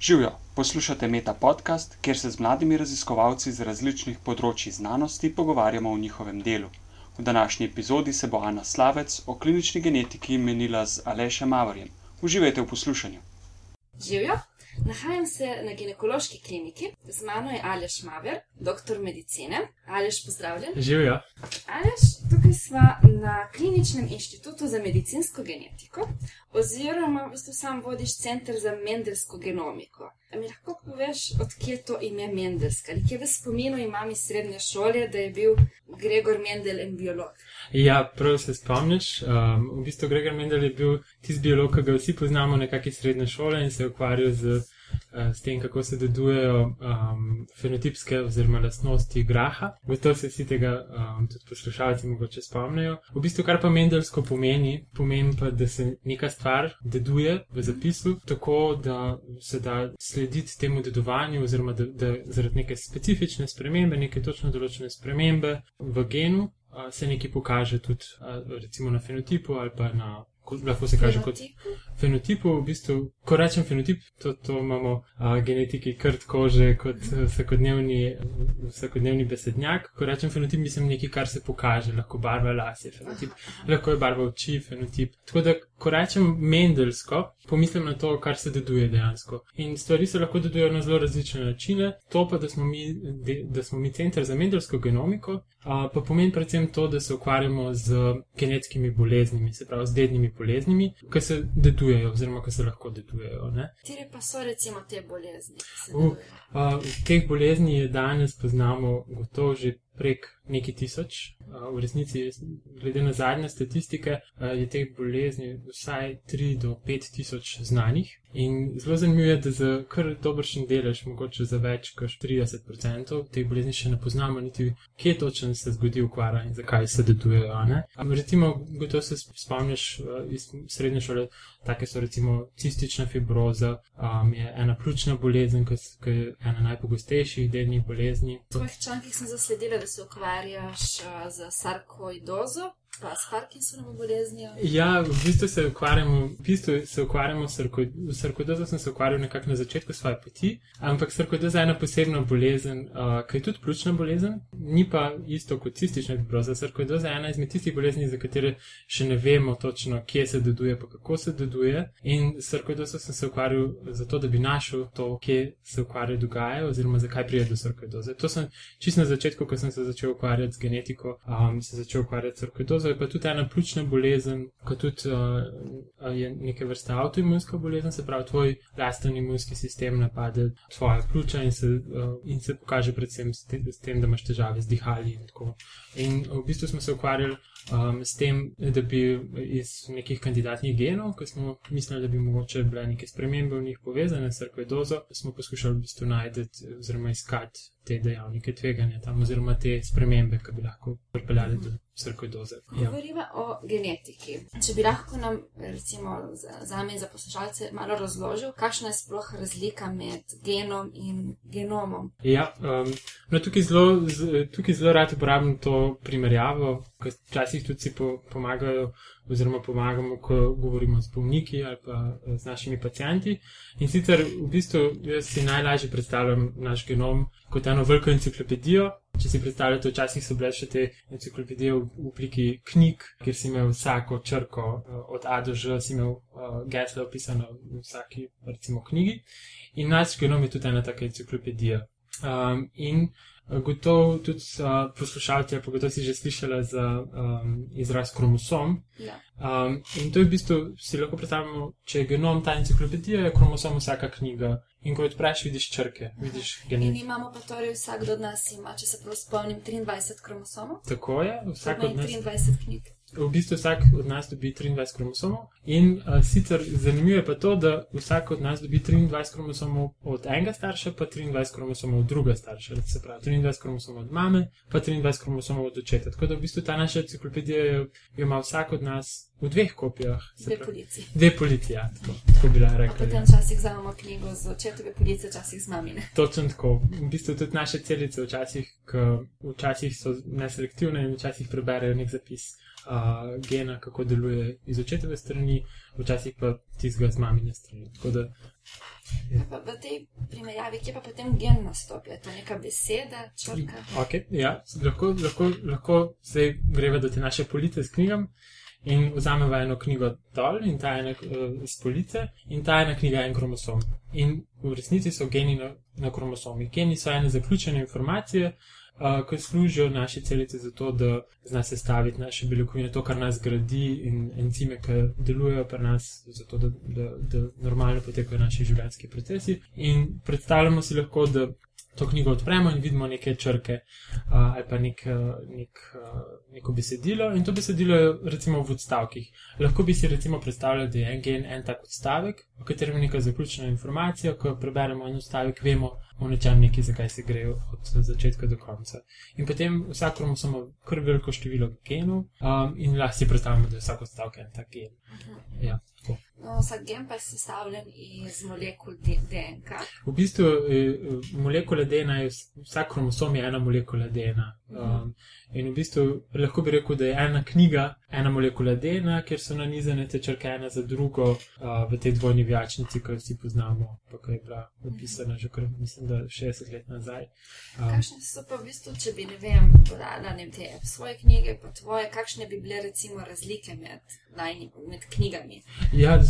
Živijo, poslušate Meta podcast, kjer se z mladimi raziskovalci z različnih področji znanosti pogovarjamo o njihovem delu. V današnji epizodi se bo Ana Slavec o klinični genetiki menila z Alešem Mavarjem. Uživajte v poslušanju. Živijo, nahajam se na ginekološki kliniki, z mano je Aleš Maver, doktor medicine. Aleš, pozdravljen. Živijo. Aleš, tukaj smo na Kliničnem inštitutu za medicinsko genetiko, oziroma v bistvu sam vodiš center za mendelsko genomiko. A mi lahko poveš, odkje to ime Mendelska? Ali kje v spominu imam iz srednje šole, da je bil Gregor Mendel en biolog? Ja, prav se spomniš. Um, v bistvu Gregor Mendel je bil tisti biolog, ki ga vsi poznamo nekakšne srednje šole in se je ukvarjal z, s tem, kako se dedujejo um, fenotipske oziroma lastnosti graha. Gotovo se vsi tega um, tudi poslušalci mogoče spomnijo. V bistvu, kar pa Mendelsko pomeni, pomeni pa, da se neka stvar deduje v zapisu, tako da se da slediti temu dedovanju oziroma da, da zaradi neke specifične spremembe, neke točno določene spremembe v genu. Uh, se nekaj pokaže tudi, uh, recimo na fenotipu ali pa na, ko, lahko se kaže kot Fenotipu? V bistvu, ko rečem fenotip, to, to imamo uh, genetiki krt kože kot uh, vsakodnevni, vsakodnevni besednjak. Ko rečem fenotip, mislim nekaj, kar se pokaže, lahko barva las je fenotip, lahko je barva oči fenotip. Tako da, ko rečem mendelsko, pomislim na to, kar se deduje dejansko. In stvari se lahko dedujejo na zelo različne načine. To pa, da smo mi, de, da smo mi center za mendelsko genomiko, uh, pa pomeni predvsem to, da se ukvarjamo z genetskimi boleznimi, se pravi z dednimi boleznimi, ki se dedujejo oziroma ki se lahko dedujejo. Ne? Katere pa so recimo te bolezni? se Uh? Uh, teh bolezni je danes poznamo gotovo že prek nekaj tisoč. Uh, v resnici, glede na zadnje statistike, uh, je teh bolezni vsaj 3 do 5 tisoč znanih. In zelo zanimivo je, da za kar dobršen delež, mogoče za več kot 30% teh bolezni še ne poznamo, niti kje točno se zgodi okvara in zakaj se dedujejo. Recimo, gotovo se spomniš uh, iz srednje šole, take so recimo cistična fibroza, um, je ena pljučna bolezen, ki je ena najpogostejših dednih bolezni. V tvojih člankih sem zasledila, da se okvarjaš za sarkoidozo, pa s Parkinsonovo boleznijo. Ja, v bistvu se ukvarjamo, v bistvu se ukvarjamo s sarko- s sarkoidozo, sem se ukvarjal nekako na začetku svoje poti, ampak sarkoidoza je ena posebna bolezen, uh, ki je tudi pljučna bolezen, ni pa isto kot cistična fibroza. Sarkoidoza je ena izmed tistih bolezni, za katere še ne vemo točno, kje se deduje, pa kako se deduje. In s sarkoidozo sem se ukvarjal zato, da bi našel to, kje se ukvarje dogaja, oziroma zakaj pride do sarkoidoze. To sem čisto na začetku, ko sem se začel ukvarjati z genetiko, um, se začel ukvarjati s sarkoidozo, je pa tudi ena pljučna bolezen, kot tudi uh, je neke vrste avtoimunska bolezen, se pravi, tvoj lasten imunski sistem napade tvoje pljuča in se, uh, in se pokaže predvsem s tem, s tem, da imaš težave z dihali in tako. In v bistvu smo se ukvarjali um, s tem, da bi iz nekih kandidatnih genov, ki smo mislili, da bi mogoče bile neke spremembe v njih povezane s sarkoidozo, smo poskušali v bistvu najti oziroma iskati te dejavnike tveganja tam oziroma te spremembe, ki bi lahko pripeljali do sarkoidoze. Ja. Govoriva o genetiki. Če bi lahko nam, recimo, za- zame in za poslušalce malo razložil, kakšna je sploh razlika med genom in genomom. Ja, um, no, tukaj, zelo, tukaj zelo rad uporabljam to primerjavo, ker včasih tudi si po, pomagajo, oziroma pomagamo, ko govorimo z bolniki ali pa eh, z našimi pacijenti. In sicer v bistvu jaz si najlažje predstavljam naš genom kot eno veliko enciklopedijo. Če si predstavljate, včasih so bile še te enciklopedije v obliki knjig, kjer si imel vsako črko eh, od A do Ž, si imel uh, geslo opisano v vsaki, recimo, knjigi. In naš genom je tudi ena taka enciklopedija. Um, in uh, gotovo tudi uh, poslušalci, pa gotovo si že slišala za um, izraz kromosom. Ja. Um, in to je v bistvu, si lahko predstavljamo, če je genom ta enciklopedija, je kromosom vsaka knjiga. In ko odpreš, vidiš črke, vidiš In genet. imamo pa torej vsak od nas ima, če se prav spomnim, 23 kromosomov. Tako je, vsak To od nas. 23 knjig. V bistvu vsak od nas dobi 23 kromosomov. In uh, sicer zanimivo je pa to, da vsak od nas dobi 23 kromosomov od enega starša, pa 23 kromosomov od drugega starša. Se pravi, 23 kromosomov od mame, pa 23 kromosomov od očeta. Tako da v bistvu ta naša enciklopedija jo ima vsak od nas v dveh kopijah. se Dve polici. Dve policije, ja, tako, tako bi lahko rekli. potem včasih vzamemo knjigo z očetove police, včasih z mamine. Točno tako. V bistvu tudi naše celice včasih, k, včasih so neselektivne in včasih preberejo nek zapis uh, gena, kako deluje iz očetove strani, včasih pa tistega z mamine strani. Tako da Pa v tej primerjavi, kje pa potem gen nastopi? Je to neka beseda, črka? Okay, ja, lahko, lahko, lahko zdaj greva do te naše police s knjigami in vzamemo eno knjigo dol in ta ena uh, iz police in ta ena knjiga je en kromosom. In v resnici so geni na, na kromosomih. Geni so ene zaključene informacije, uh, ki služijo naši celici za to, da zna sestaviti naše beljakovine, to, kar nas gradi in encime, ki delujejo pri nas, zato da, da, da normalno potekajo naši življenjski procesi. In predstavljamo si lahko, da to knjigo odpremo in vidimo neke črke uh, ali pa nek, nek, uh, neko besedilo in to besedilo je recimo v odstavkih. Lahko bi si recimo predstavljali, da je en gen en tak odstavek, v katerem je neka zaključena informacija, ko preberemo en odstavek, vemo o nečem neki, zakaj se gre od začetka do konca. In potem vsak kromosom ima kar veliko število genov um, in lahko si predstavljamo, da je vsak odstavek en tak gen. Ja, tako. No, vsak gen pa je sestavljen iz molekul DNK. V bistvu eh, molekula DNA je vs- vsak kromosom je ena molekula DNA. Um, in v bistvu lahko bi rekel, da je ena knjiga, ena molekula DNA, kjer so nanizane te črke ena za drugo uh, v tej dvojni vijačnici, ki jo vsi poznamo, pa ki je bila opisana že kar, mislim, da 60 let nazaj. Um, Kakšne so pa v bistvu, če bi, ne vem, podala ne te svoje knjige, pa tvoje, kakšne bi bile recimo razlike med, najni, med knjigami? Ja,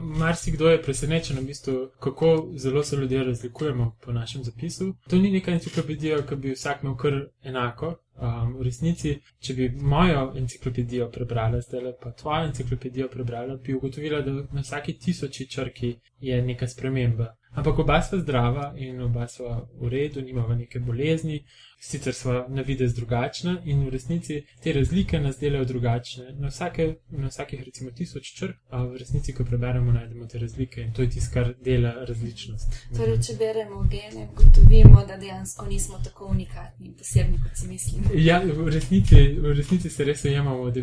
marsikdo je presenečen, v bistvu, kako zelo se ljudje razlikujemo po našem zapisu. To ni neka enciklopedija, ki bi vsak imel kar enako. Um, v resnici, če bi mojo enciklopedijo prebrala, zdaj pa tvojo enciklopedijo prebrala, bi ugotovila, da na vsaki tisoči črki je neka sprememba. Ampak oba sva zdrava in oba sva v redu, nimava neke bolezni, sicer sva na videz drugačna in v resnici te razlike nas delajo drugačne. Na, vsake, na vsakih recimo tisoč črk, a v resnici, ko preberemo, najdemo te razlike in to je tisto, kar dela različnost. Torej, če beremo gene, ugotovimo, da dejansko nismo tako unikatni in posebni, kot si mislimo. Ja, v resnici, v resnici se res ujemamo v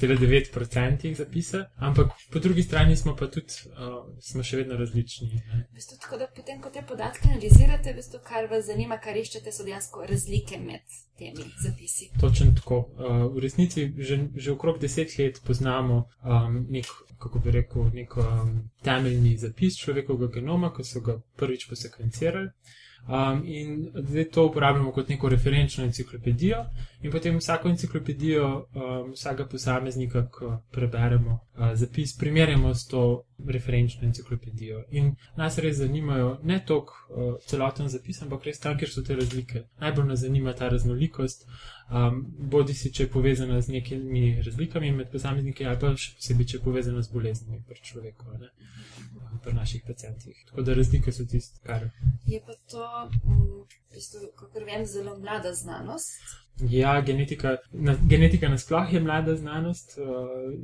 99,9% zapisa, ampak po drugi strani smo pa tudi, uh, smo še vedno različni. Bistvu, tako da potem, ko te podatke analizirate, v bistvu, kar vas zanima, kar iščete, so dejansko razlike med temi zapisi. Točno tako. Uh, v resnici že, že okrog deset let poznamo um, nek, kako bi rekel, nek um, temeljni zapis človekovega genoma, ko so ga prvič posekvencirali. Um, in zdaj to uporabljamo kot neko referenčno enciklopedijo, in potem vsako enciklopedijo, um, vsakega posameznika, ko preberemo uh, zapis, primerjamo s to referenčno enciklopedijo. In nas res zanimajo ne toliko uh, celoten zapis, ampak res tam, kjer so te razlike. Najbolj nas zanima ta raznolikost, um, bodi si, če je povezana z nekimi razlikami med posamezniki, ali pa še posebej, če je povezana z boleznimi pri človeku, ne? Um, pri naših pacijentih. Tako da razlike so tisto, kar. Je pa to, mm, v bistvu, kot vem, zelo mlada znanost. Ja, genetika, na, genetika nasploh je mlada znanost. Uh,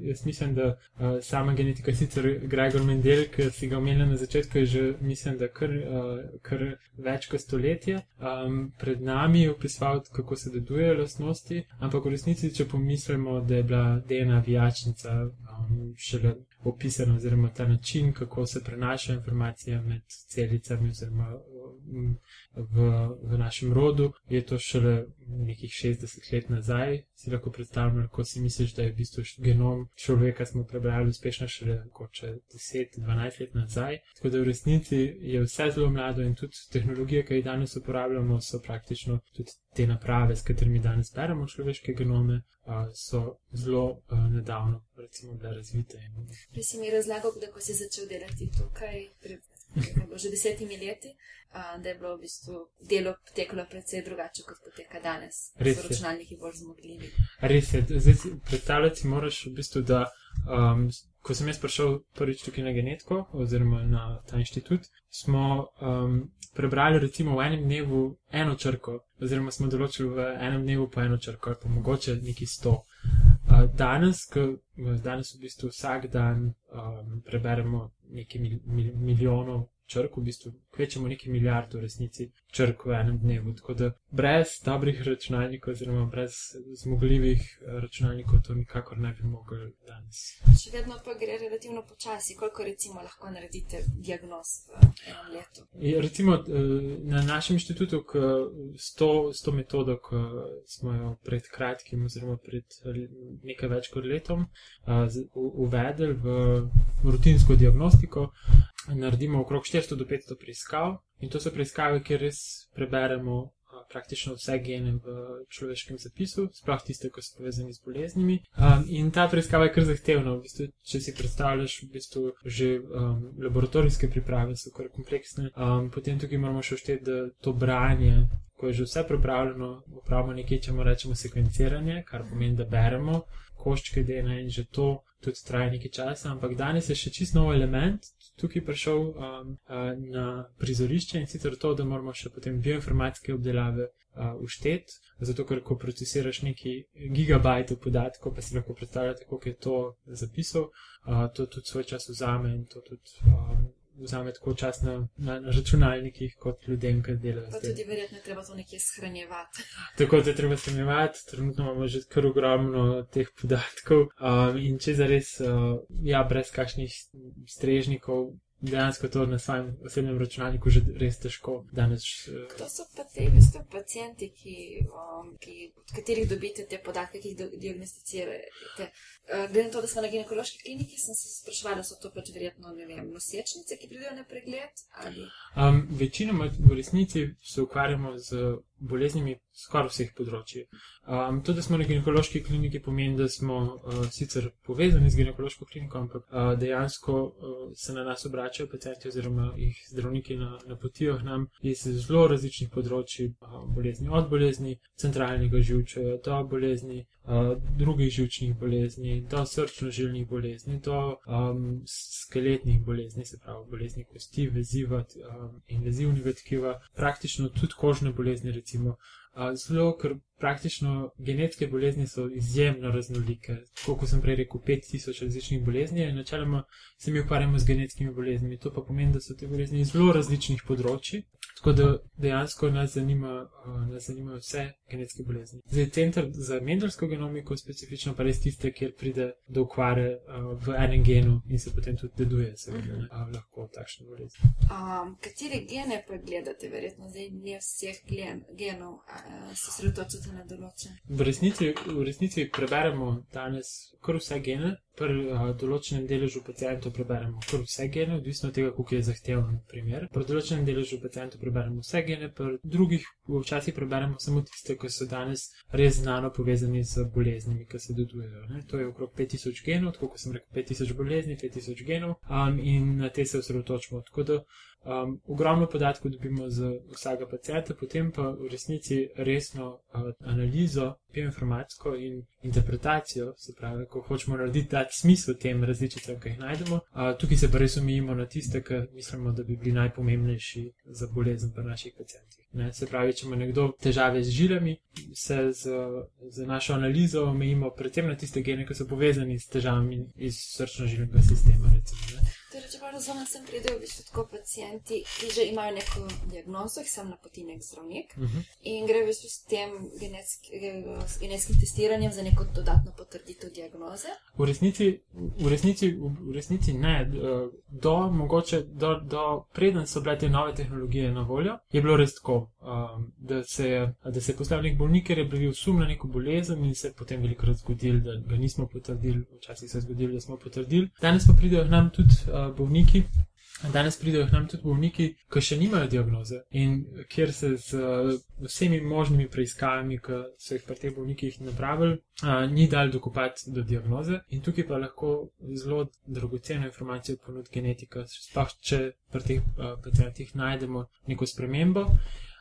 jaz mislim, da uh, sama genetika, sicer Gregor Mendel, ki si ga omenila na začetku, je že, mislim, da kar, uh, kar več kot stoletje um, pred nami opisoval, kako se dedujejo lastnosti, ampak v resnici, če pomislimo, da je bila DNA vijačnica um, šele opisana, oziroma ta način, kako se prenašajo informacije med celicami, oziroma v, v našem rodu, je to šele nekih 60 let nazaj. Si lahko predstavljamo, kako si misliš, da je v bistvu genom človeka smo prebrali uspešno šele mogoče 10-12 let nazaj. Tako da v resnici je vse zelo mlado in tudi tehnologije, ki jih danes uporabljamo, so praktično tudi te naprave, s katerimi danes beremo človeške genome, so zelo nedavno recimo bile razvite. Prej si mi razlagal, da ko si začel delati tukaj, že desetimi leti, a, da je bilo v bistvu delo potekalo precej drugače, kot poteka danes. Res So računalniki bolj zmogljivi. Res je, zdaj si predstavljati moraš v bistvu, da um, ko sem jaz prišel prvič tukaj na genetiko oziroma na ta inštitut, smo um, prebrali recimo v enem dnevu eno črko, oziroma smo določili v enem dnevu po eno črko, ali pa mogoče neki sto. Danes, ko, danes v bistvu vsak dan um, preberemo nekaj mil, mil, milijonov črk, v bistvu kvečemo nekaj milijard v resnici črk v enem dnevu. Tako da brez dobrih računalnikov, oziroma brez zmogljivih eh, računalnikov, to nikakor ne bi mogli danes. Še vedno pa gre relativno počasi, koliko recimo lahko naredite diagnoz v enem letu. Je, recimo eh, na našem inštitutu, s to, s to metodo, ki smo jo pred kratkim, oziroma pred nekaj več kot letom, uvedli v rutinsko diagnostiko, naredimo okrog 400 do 500 preiskav in to so preiskave, kjer res preberemo praktično vse gene v človeškem zapisu, sploh tiste, ki so povezani z boleznimi. Um, in ta preiskava je kar zahtevna. V bistvu, če si predstavljaš, v bistvu že um, laboratorijske priprave so kar kompleksne, um, potem tukaj moramo še všteti, da to branje. Ko je že vse pripravljeno, upravimo nekaj, če mu rečemo sekvenciranje, kar pomeni, da beremo koščke DNA in že to tudi traja nekaj časa, ampak danes je še čist nov element tukaj prišel um, uh, na prizorišče in sicer to, da moramo še potem bioinformatske obdelave uh, ušteti, zato ker ko procesiraš neki gigabajt podatkov, pa si lahko predstavljate, koliko je to zapisal, uh, to tudi svoj čas vzame in to tudi. Um, vzame tako čas na, na, na računalnikih, kot ljudem, ki delajo. Pa tudi verjetno treba to nekje shranjevati. tako da treba shranjevati, trenutno imamo že kar ogromno teh podatkov. Um, in če za res, uh, ja, brez kakšnih strežnikov, dejansko to na svojem osebnem računalniku že res težko danes. Uh, Kdo so pa te, veste, pacijenti, ki, um, ki, od katerih dobite te podatke, ki jih diagnosticirate? Uh, glede na to, da smo na ginekološki kliniki, sem se sprašvala, da so to pač verjetno, vem, nosečnice, ki pridejo na pregled ali. Um, večinoma v resnici se ukvarjamo z boleznimi skoraj vseh področji. Um, to, da smo na ginekološki kliniki, pomeni, da smo uh, sicer povezani z ginekološko kliniko, ampak uh, dejansko uh, se na nas obračajo pacijenti oziroma jih zdravniki na, napotijo nam iz zelo različnih področji bolezni. Od bolezni centralnega živča do bolezni uh, drugih živčnih bolezni, do srčno-žilnih bolezni, do um, skeletnih bolezni, se pravi bolezni kosti, veziva um, in vezivnega tkiva, praktično tudi kožne bolezni recimo. Zelo, ker praktično genetske bolezni so izjemno raznolike. Tako kot sem prej rekel, 5000 različnih bolezni, načeloma se mi ukvarjamo z genetskimi boleznimi. To pa pomeni, da so te bolezni iz zelo različnih področji. Tako da dejansko nas, zanima, nas zanimajo vse genetske bolezni. Zdaj, center za mendelsko genomiko, specifično pa res tiste, kjer pride do okvare v enem genu in se potem tudi deduje, seveda, uh -huh. lahko takšne bolezni. Um, katere gene pa gledate, verjetno zdaj ne vseh genov? se sredotočite na določene. V resnici, v resnici preberemo danes kar vse gene, pri uh, določenem deležu pacijentov preberemo kar vse gene, odvisno od tega, koliko je zahteven primer. Pri določenem deležu pacijentov preberemo vse gene, pri drugih včasih preberemo samo tiste, ki so danes res znano povezani z boleznimi, ki se dodujejo. Ne? To je okrog 5000 genov, tako kot sem rekel, 5000 bolezni, 5000 genov um, in na te se osredotočimo. Tako da um, ogromno podatkov dobimo z vsakega pacijenta, potem pa v resnici resno uh, analizo, bioinformatsko in interpretacijo, se pravi, ko hočemo narediti dati smisel tem različicam, ki jih najdemo. Uh, tukaj se pa res omejimo na tiste, ki mislimo, da bi bili najpomembnejši za bolezen pri naših pacijentih. Ne? Se pravi, če ima nekdo težave z žilami, se z, z našo analizo omejimo predvsem na tiste gene, ki so povezani s težavami iz srčno-žilnega sistema. Recimo, Torej, če pa razumem, sem pridel v bistvu tako pacijenti, ki že imajo neko diagnozo, jih sem napoti nek zdravnik uh Mhm. -huh. in gre v bistvu s tem genetski, s genetskim testiranjem za neko dodatno potrditev diagnoze. V resnici, v resnici, v resnici ne. Do, mogoče, do, do preden so bile te nove tehnologije na voljo, je bilo res tako, um, da se je, da se je postavil nek bolnik, ker je bil sum na neko bolezen in se je potem velikokrat zgodil, da ga nismo potrdili, včasih se je zgodilo, da smo potrdili. Danes pa pridejo k nam tudi uh, bolniki. Danes pridejo k nam tudi bolniki, ki še nimajo diagnoze in kjer se z uh, vsemi možnimi preiskavami, ki so jih pri teh bolnikih napravili, uh, ni dal dokopati do diagnoze. In tukaj pa lahko zelo dragoceno informacijo ponudi genetika, sploh če pri teh uh, pacijentih najdemo neko spremembo.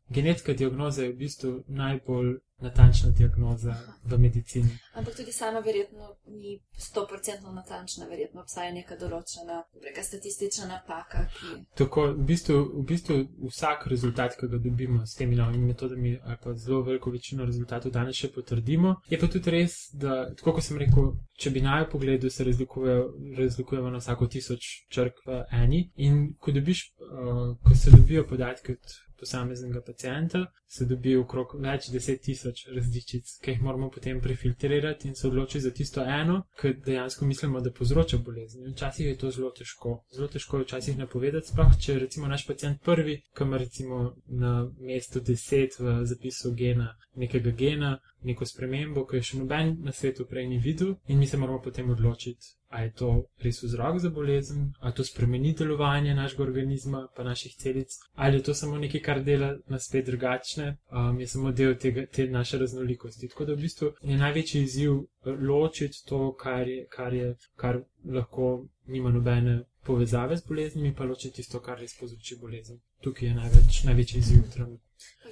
Genetska diagnoza je v bistvu najbolj natančna diagnoza v medicini. Ampak tudi sama verjetno ni 100% natančna, verjetno obstaja neka določena reka, statistična napaka. Ki... Tako, v bistvu, v bistvu vsak rezultat, ki ga dobimo s temi novimi metodami, ali pa zelo veliko večino rezultatov danes še potrdimo. Je pa tudi res, da, tako kot sem rekel, če bi naj pogledal, se razlikujemo na vsako tisoč črk v eni. In ko, dobiš, uh, ko se dobijo podatki od posameznega pacijenta, se dobi okrog več deset tisoč različic, ki jih moramo potem prefiltrirati in se odločiti za tisto eno, ki dejansko mislimo, da povzroča bolezen. In včasih je to zelo težko. Zelo težko je včasih napovedati, sploh če recimo naš pacijent prvi, ki ima recimo na mestu deset v zapisu gena nekega gena, neko spremembo, ki je še noben na svetu prej ni videl, in mi se moramo potem odločiti, ali je to res vzrok za bolezen, ali to spremeni delovanje našega organizma, pa naših celic, ali je to samo nekaj, kar dela nas spet drugačne, um, je samo del tega, te naše raznolikosti. Tako da v bistvu je največji izziv uh, ločiti to, kar, je, kar, je, kar lahko nima nobene. Povezave z boleznimi, pa ločiti tisto, kar res povzroči bolezen. Tukaj je največ, največji izziv trenutno.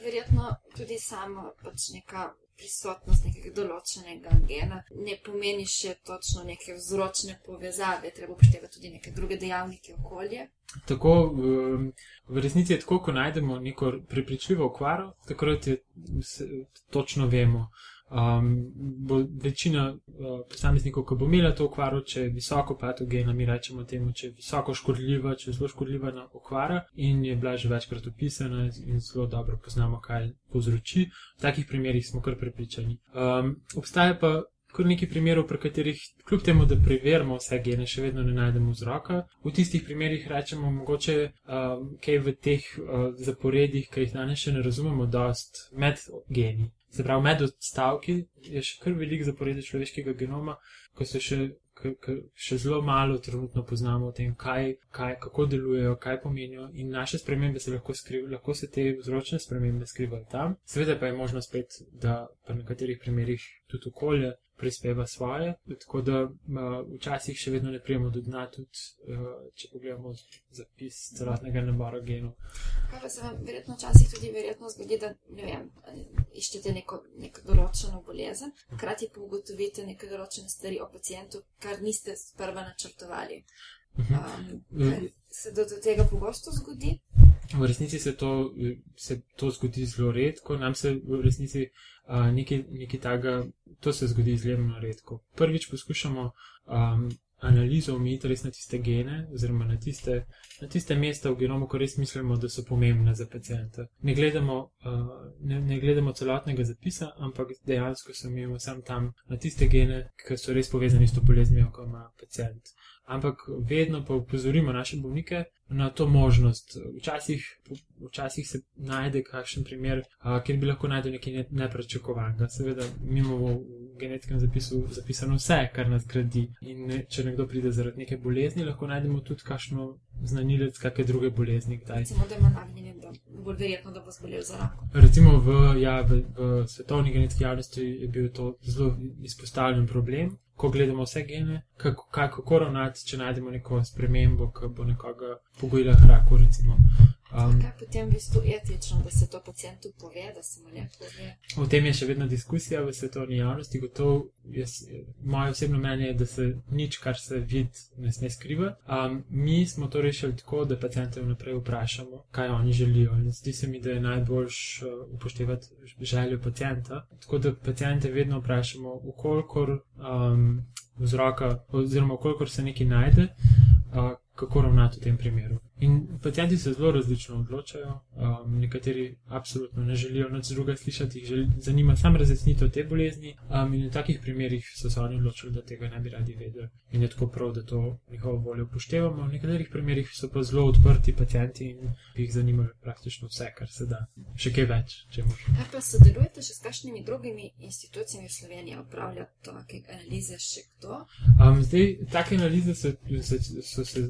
Verjetno tudi sama pač neka prisotnost nekega določenega gena ne pomeni še točno neke vzročne povezave, treba upoštevati tudi neke druge dejavnike okolje. Tako v, v resnici je tako, ko najdemo neko prepričljivo okvaro, takrat je točno vemo. Um, bo večina uh, posameznikov, ki bo imela to okvaro, če je visoko patogena, mi rečemo temu, če je visoko škodljiva, če je zelo škodljiva na okvara in je bila že večkrat opisana in zelo dobro poznamo, kaj povzroči. V takih primerjih smo kar prepričani. Um, obstaja pa kar nekaj primerov, pri katerih, kljub temu, da preverimo vse gene, še vedno ne najdemo vzroka. V tistih primerjih rečemo, mogoče um, kaj v teh uh, zaporedih, ki jih danes še ne razumemo, dost med geni. Se pravi, med odstavki je še kar velik zaporedje človeškega genoma, ko se še, k, k, še zelo malo trenutno poznamo o tem, kaj, kaj, kako delujejo, kaj pomenijo in naše spremembe se lahko skrivajo, lahko se te vzročne spremembe skrivajo tam. Seveda pa je možno spet, da pri nekaterih primerjih tudi okolje prispeva svoje. Tako da uh, včasih še vedno ne prijemo do dna, tudi uh, če pogledamo zapis celotnega nabora genov. Kaj pa se vam verjetno včasih tudi verjetno zgodi, da ne vem, iščete neko, neko določeno bolezen, hkrati pa ugotovite neke določene stvari o pacijentu, kar niste sprva načrtovali. Um, se do, do tega pogosto zgodi? V resnici se to, se to zgodi zelo redko, nam se v resnici nekaj, nekaj takega, to se zgodi izjemno redko. Prvič poskušamo um, analizo omejiti res na tiste gene, oziroma na tiste, na tiste mesta v genomu, ko res mislimo, da so pomembne za pacijenta. Ne gledamo, uh, ne, ne gledamo celotnega zapisa, ampak dejansko se omejimo sam tam na tiste gene, ki so res povezani s to boleznijo, ko ima pacijent. Ampak vedno pa upozorimo naše bolnike, na to možnost. Včasih, včasih se najde kakšen primer, a, kjer bi lahko najdel nekaj neprečakovanega. Seveda, mimo v genetskem zapisu zapisano vse, kar nas gradi. In ne, če nekdo pride zaradi neke bolezni, lahko najdemo tudi kakšno znanilec kakšne druge bolezni. Recimo, da ima nagnjenje, da bo verjetno, da bo zbolel za rakom. Recimo v, ja, v, v svetovni genetski javnosti je bil to zelo izpostavljen problem ko gledamo vse gene, kako, kako ravnati, če najdemo neko spremembo, ki bo nekoga pogojila hraku. Um, kaj potem v bistvu etično, da se to pacijentu pove, da se mu ne pove? O tem je še vedno diskusija v svetovni javnosti. Gotovo, jaz, moje osebno mnenje je, da se nič, kar se vidi, ne sme skrivati. Um, mi smo to rešili tako, da pacijente vnaprej vprašamo, kaj oni želijo. In zdi se mi, da je najboljš uh, upoštevati željo pacijenta. Tako da pacijente vedno vprašamo, ukolikor um, vzroka, oziroma ukolikor se nekaj najde. Uh, kako ravnati v tem primeru. In pacijenti se zelo različno odločajo, um, nekateri absolutno ne želijo nič druga slišati, jih želi, zanima samo razjasnitev te bolezni, um, in v takih primerih so se oni odločili, da tega ne bi radi vedeli. In je tako prav, da to njihovo voljo upoštevamo. V nekaterih primerih so pa zelo odprti pacijenti in jih zanima praktično vse, kar se da. Še kaj več, če možno. Kaj pa sodelujete še s kakšnimi drugimi institucijami v Sloveniji, upravljate take analize še kdo? Um, zdaj, take analize so, so, so se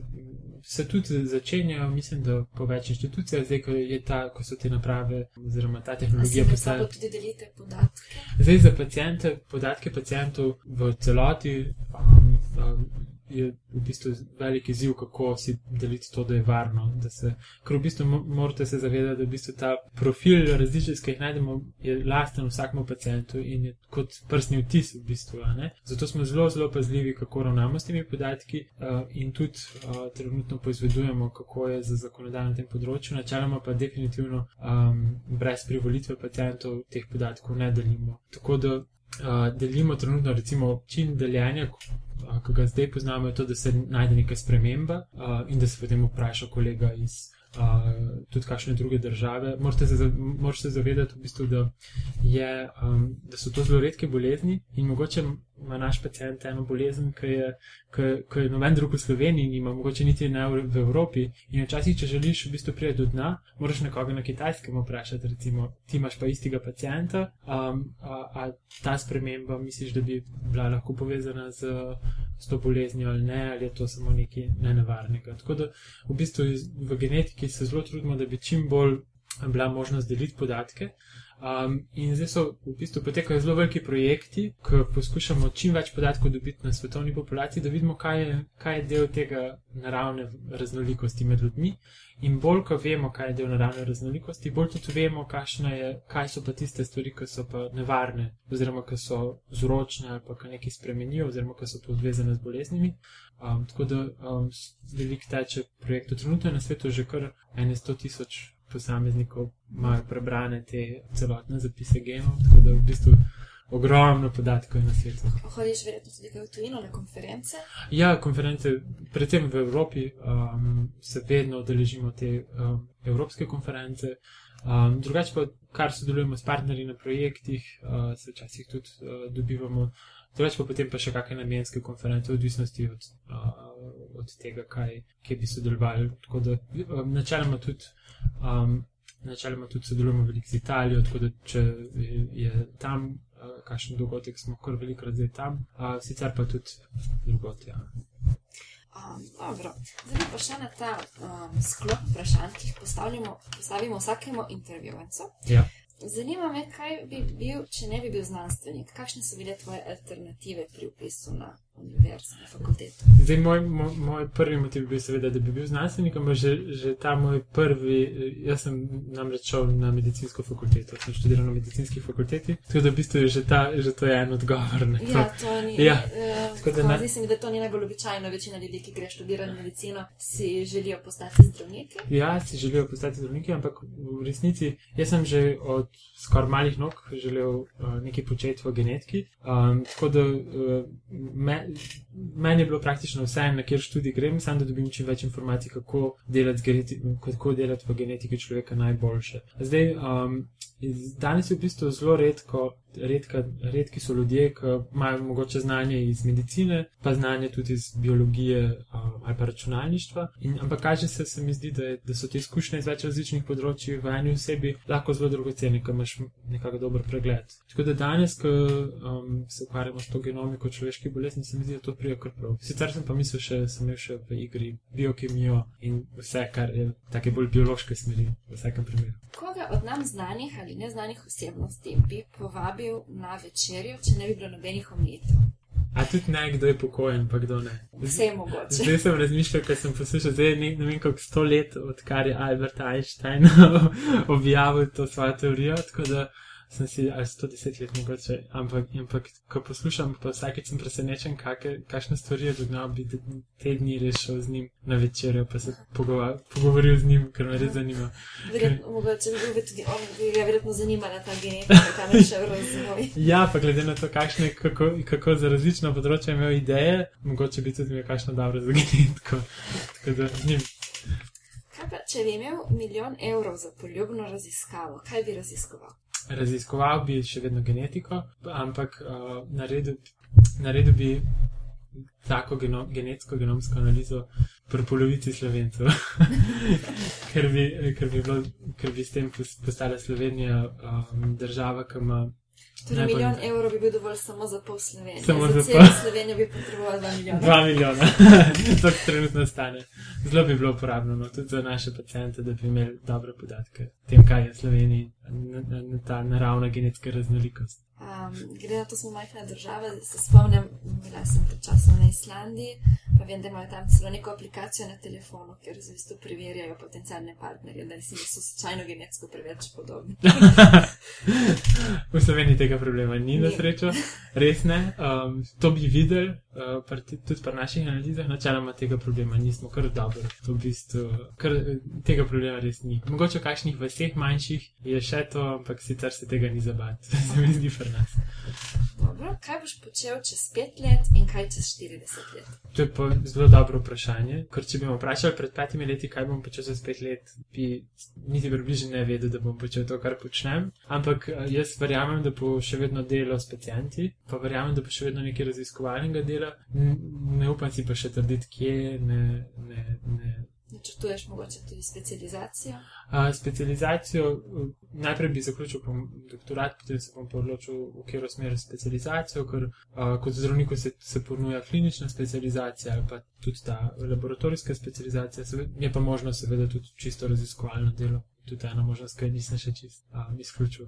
se tudi začenjajo, mislim, da po več inštitucijah, zdaj, ko, ta, ko so te naprave oziroma ta tehnologija postala. Tudi delite podatke? Zdaj za pacijente, podatke pacijentov v celoti um, um, je v bistvu velik izziv, kako si deliti to, da je varno. Da se, ker v bistvu mo- morate se zavedati, da v bistvu ta profil različic, ki jih najdemo, je lasten vsakmu pacijentu in je kot prstni vtis v bistvu. Zato smo zelo, zelo pazljivi, kako ravnamo s temi podatki uh, in tudi uh, trenutno poizvedujemo, kako je za zakonodajo na tem področju. Načeloma pa definitivno um, brez privolitve pacijentov teh podatkov ne delimo. Tako da uh, delimo trenutno recimo čin deljenja, uh, ki ga zdaj poznamo, je to, da se najde neka sprememba uh, in da se potem vpraša kolega iz uh, tudi kakšne druge države. Morate se, moraš se zavedati, v bistvu, da, je, um, da so to zelo redke bolezni in mogoče ima naš pacijent eno bolezen, ki je, ki, ki je noben drug v Sloveniji nima, mogoče niti ne v, v Evropi. In včasih, če želiš v bistvu priti do dna, moraš nekoga na kitajskem vprašati, recimo, ti imaš pa istega pacijenta, um, a, a ta sprememba misliš, da bi bila lahko povezana z, s to boleznijo ali ne, ali je to samo nekaj nenevarnega. Tako da v bistvu v genetiki se zelo trudimo, da bi čim bolj bila možnost deliti podatke. Um, in zdaj so v bistvu potekajo zelo veliki projekti, ki poskušamo čim več podatkov dobiti na svetovni populaciji, da vidimo, kaj je, kaj je del tega naravne raznolikosti med ljudmi. In bolj, ko vemo, kaj je del naravne raznolikosti, bolj tudi vemo, je, kaj so pa tiste stvari, ki so pa nevarne, oziroma ki so vzročne ali pa ki nekaj spremenijo, oziroma ki so povezane z boleznimi. Um, tako da um, veliko teče projektov. Trenutno je na svetu že kar 100 tisoč posameznikov imajo prebrane te celotne zapise genov, tako da v bistvu ogromno podatkov je na svetu. Hodiš verjetno tudi v tujino na konference. Ja, konference, predvsem v Evropi, um, se vedno udeležimo te um, evropske konference. Um, drugače pa, kar sodelujemo s partnerji na projektih, uh, se včasih tudi uh, dobivamo. Drugače pa potem pa še kakšne namenske konference, v odvisnosti od, uh, od tega, kaj, kje bi sodelovali. Tako da um, načeloma tudi. Um, Načeloma tudi sodelujemo veliko z Italijo, tako da če je, tam uh, kakšen dogodek, smo kar velikokrat zdaj tam, uh, sicer pa tudi drugot. Ja. Um, dobro, zdaj pa še na ta um, sklop vprašanj, ki jih postavljamo, postavimo vsakemu intervjuvancu. Ja. Zanima me, kaj bi bil, če ne bi bil znanstvenik, kakšne so bile tvoje alternative pri upisu na univerzo, na fakulteto. Zdaj, moj, moj, moj prvi motiv bi bil seveda, da bi bil znanstvenik, ampak že, že ta moj prvi, jaz sem namreč šel na medicinsko fakulteto, sem študiral na medicinski fakulteti, tako da v bistvu je že, ta, že to je en odgovor na to. Ja, to ni. Ja, tako da ne- Zdi se mi, da to ni najbolj običajno. Večina ljudi, ki gre študirati medicino, si želijo postati zdravniki. Ja, si želijo postati zdravniki, ampak v resnici jaz sem že od skoraj malih nog želel uh, nekaj početi v genetiki. Um, tako da uh, me, meni je bilo praktično vse, na kjer študij grem, samo da dobim čim več informacij, kako delati, kako delati v genetiki človeka najboljše. Zdaj, um, danes je v bistvu zelo redko. Redka, redki so ljudje, ki imajo mogoče znanje iz medicine, pa znanje tudi iz biologije um, ali pa računalništva. In, ampak kaže se, se mi zdi, da, je, da so te izkušnje iz več različnih področji v eni osebi lahko zelo dragocene, ker imaš nekako dober pregled. Tako da danes, ko um, se ukvarjamo s to genomiko človeških bolezni, se mi zdi, da to prija kar prav. Sicer sem pa mislil, še, sem imel še v igri biokemijo in vse, kar je take bolj biološke smeri v vsakem primeru. Koga od nam znanih ali neznanih osebnosti bi povabil na večerjo, če ne bi bilo nobenih omejitev? A tudi ne, kdo je pokojen, pa kdo ne. Vse je mogoče. Zdaj sem razmišljal, ker sem poslušal, zdaj je ne, ne vem, kako sto let, odkar je Albert Einstein objavil to svojo teorijo, tako da sem si, ali 110 let mogoče, ampak, ampak ko poslušam, pa vsakeč sem presenečen, kake, kakšne stvari je dognal, bi te, dni rešil z njim na večerjo, pa se pogova, pogovoril z njim, ker me res zanima. Verjetno, mogoče bi bil tudi on, bi ga verjetno zanimala ta genetika, kam je šel razvoj. Ja, pa glede na to, kakšne, kako, kako za različna področja imel ideje, mogoče bi tudi imel kakšno dobro za genetiko. Tako da z njim. Kaj pa, če bi imel milijon evrov za poljubno raziskavo, kaj bi raziskoval? Raziskoval bi še vedno genetiko, ampak uh, naredil, naredil bi tako geno, genetsko genomsko analizo pri polovici slovencev, ker, bi, ker, bi bilo, ker bi s tem pos- postala Slovenija um, država, ki ima. Torej, najbolj- milijon evrov bi bil dovolj samo za pol Slovenije. Samo za za pol. Slovenijo bi potreboval 2 milijona. Dva milijona, to trenutno stane. Zelo bi bilo uporabno, no, tudi za naše pacijente, da bi imeli dobre podatke o tem, kaj je v Sloveniji, n- n- n- ta naravna genetska raznolikost. Um, glede na to, da smo majhna država, se spomnim, bila sem pred časom na Islandiji, pa vem, da imajo tam celo neko aplikacijo na telefonu, kjer z isto preverjajo potencijalne partnerje, da si niso slučajno genetsko preveč podobni. v Sloveniji tega problema ni, na srečo, res ne. Um, to bi videli, uh, ti- tudi pri naših analizah, načeloma tega problema nismo, kar dobro. To v bistvu, kar, eh, tega problema res ni. Mogoče v kakšnih vseh manjših je še to, ampak sicer se tega ni zabati, se mi zdi nas. Dobro, kaj boš počel čez pet let in kaj čez 40 let? To je pa zelo dobro vprašanje, ker če bi me vprašali pred petimi leti, kaj bom počel čez pet let, bi niti približno ne vedel, da bom počel to, kar počnem. Ampak eh, jaz verjamem, da bo še vedno delo s pacijenti, pa verjamem, da bo še vedno nekaj raziskovalnega dela. Ne upam si pa še trditi, kje, ne, ne, ne. Načrtuješ mogoče tudi specializacijo? A, specializacijo, najprej bi zaključil doktorat, potem se bom odločil, v katero smer specializacijo, ker a, kot zdravniku se, se ponuja klinična specializacija ali pa tudi ta laboratorijska specializacija, je pa možno seveda tudi čisto raziskovalno delo. Tudi ena možnost, ki nisem še čist um, izključil.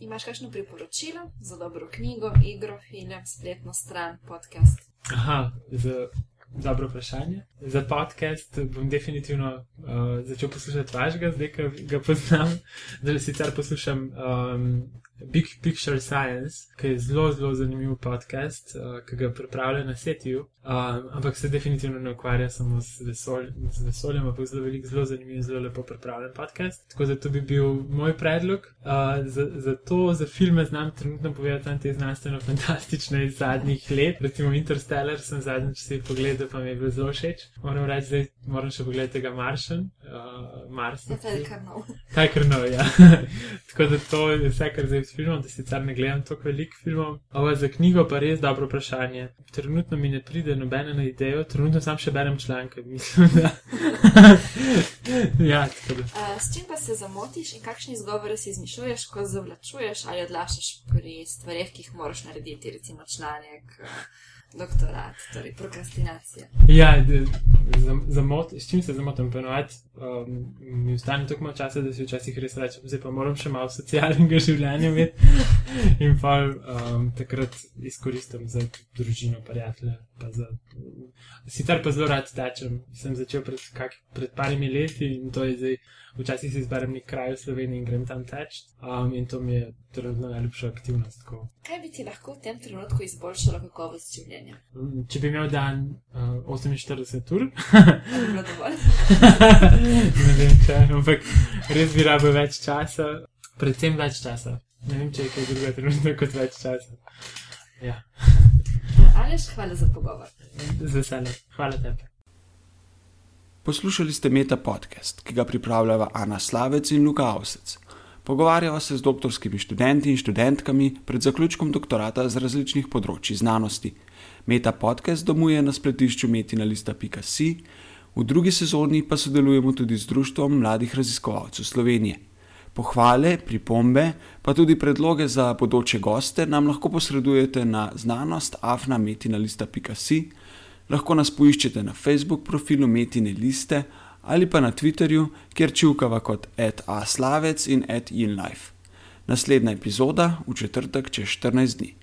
Imaš kakšno priporočilo za dobro knjigo, igro, film, spletno stran, podcast? Aha, za dobro vprašanje. Za podcast bom definitivno uh, začel poslušati vašega, zdaj, ko ga poznam. Zdaj sicer poslušam um, Big Picture Science, ki je zelo, zelo zanimiv podcast, uh, ki ga pripravlja na setiju, um, ampak se definitivno ne ukvarja samo z, vesol, z vesoljem, ampak zelo velik, zelo zanimiv, zelo lepo pripravljen podcast. Tako da to bi bil moj predlog. Uh, za, za to, za filme znam trenutno povedati samo te znanstveno-fantastične iz zadnjih let. Recimo Interstellar sem zadnjič si pogledal, pa mi je bil zelo všeč. Moram reči, zdaj moram še pogledati tega Martian. Uh, Mars. Ja, to je kar nov. Kaj kar nov, ja. Tako da to je vse, kar zdaj s filmom, da sicer ne gledam toliko velik filmov. Ova za knjigo pa res dobro vprašanje. Trenutno mi ne pride nobena na idejo, trenutno sam še berem članke, mislim, da. ja, tako da. Uh, s čim pa se zamotiš in kakšne izgovore si izmišljuješ, ko zavlačuješ ali odlašaš pri stvarih, ki jih moraš narediti, recimo članek, uh, doktorat, torej prokrastinacija. Ja, zamot, s čim se zamotim, ponovadi um, mi ostane tako malo časa, da si včasih res rečem, zdaj pa moram še malo socialnega življenja imeti in pa um, takrat izkoristim za družino, prijatelje. Pa za, sicer pa zelo rad tečem, sem začel pred, kak, pred parimi leti in to je zdaj, včasih si izberem nek kraj v Sloveniji in grem tam teč um, in to mi je trenutno najljubša aktivnost. Tako. Kaj bi ti lahko v tem trenutku izboljšalo kakovost življenja? Mm, Če bi imel dan uh, 48 ur, bi bilo dovolj? ne vem, če, ampak res bi rabil več časa, predvsem več časa. Ne vem, če je kaj drugega trenutno kot več časa. Ja, Aleš, hvala za pogovor. z veseljem. Hvala tebi. Poslušali ste Meta podcast, ki ga pripravljava Ana Slavec in Luka Avsec. Pogovarjava se z doktorskimi študenti in študentkami pred zaključkom doktorata z različnih področji znanosti. Meta podcast domuje na spletišču metinalista.si, v drugi sezoni pa sodelujemo tudi z Društvom mladih raziskovalcev Slovenije. Pohvale, pripombe, pa tudi predloge za bodoče goste nam lahko posredujete na znanost afnametinalista.si, lahko nas poiščete na Facebook profilu Metine liste ali pa na Twitterju, kjer čivkava kot @aslavec in @inlife. Naslednja epizoda v četrtek čez 14 dni.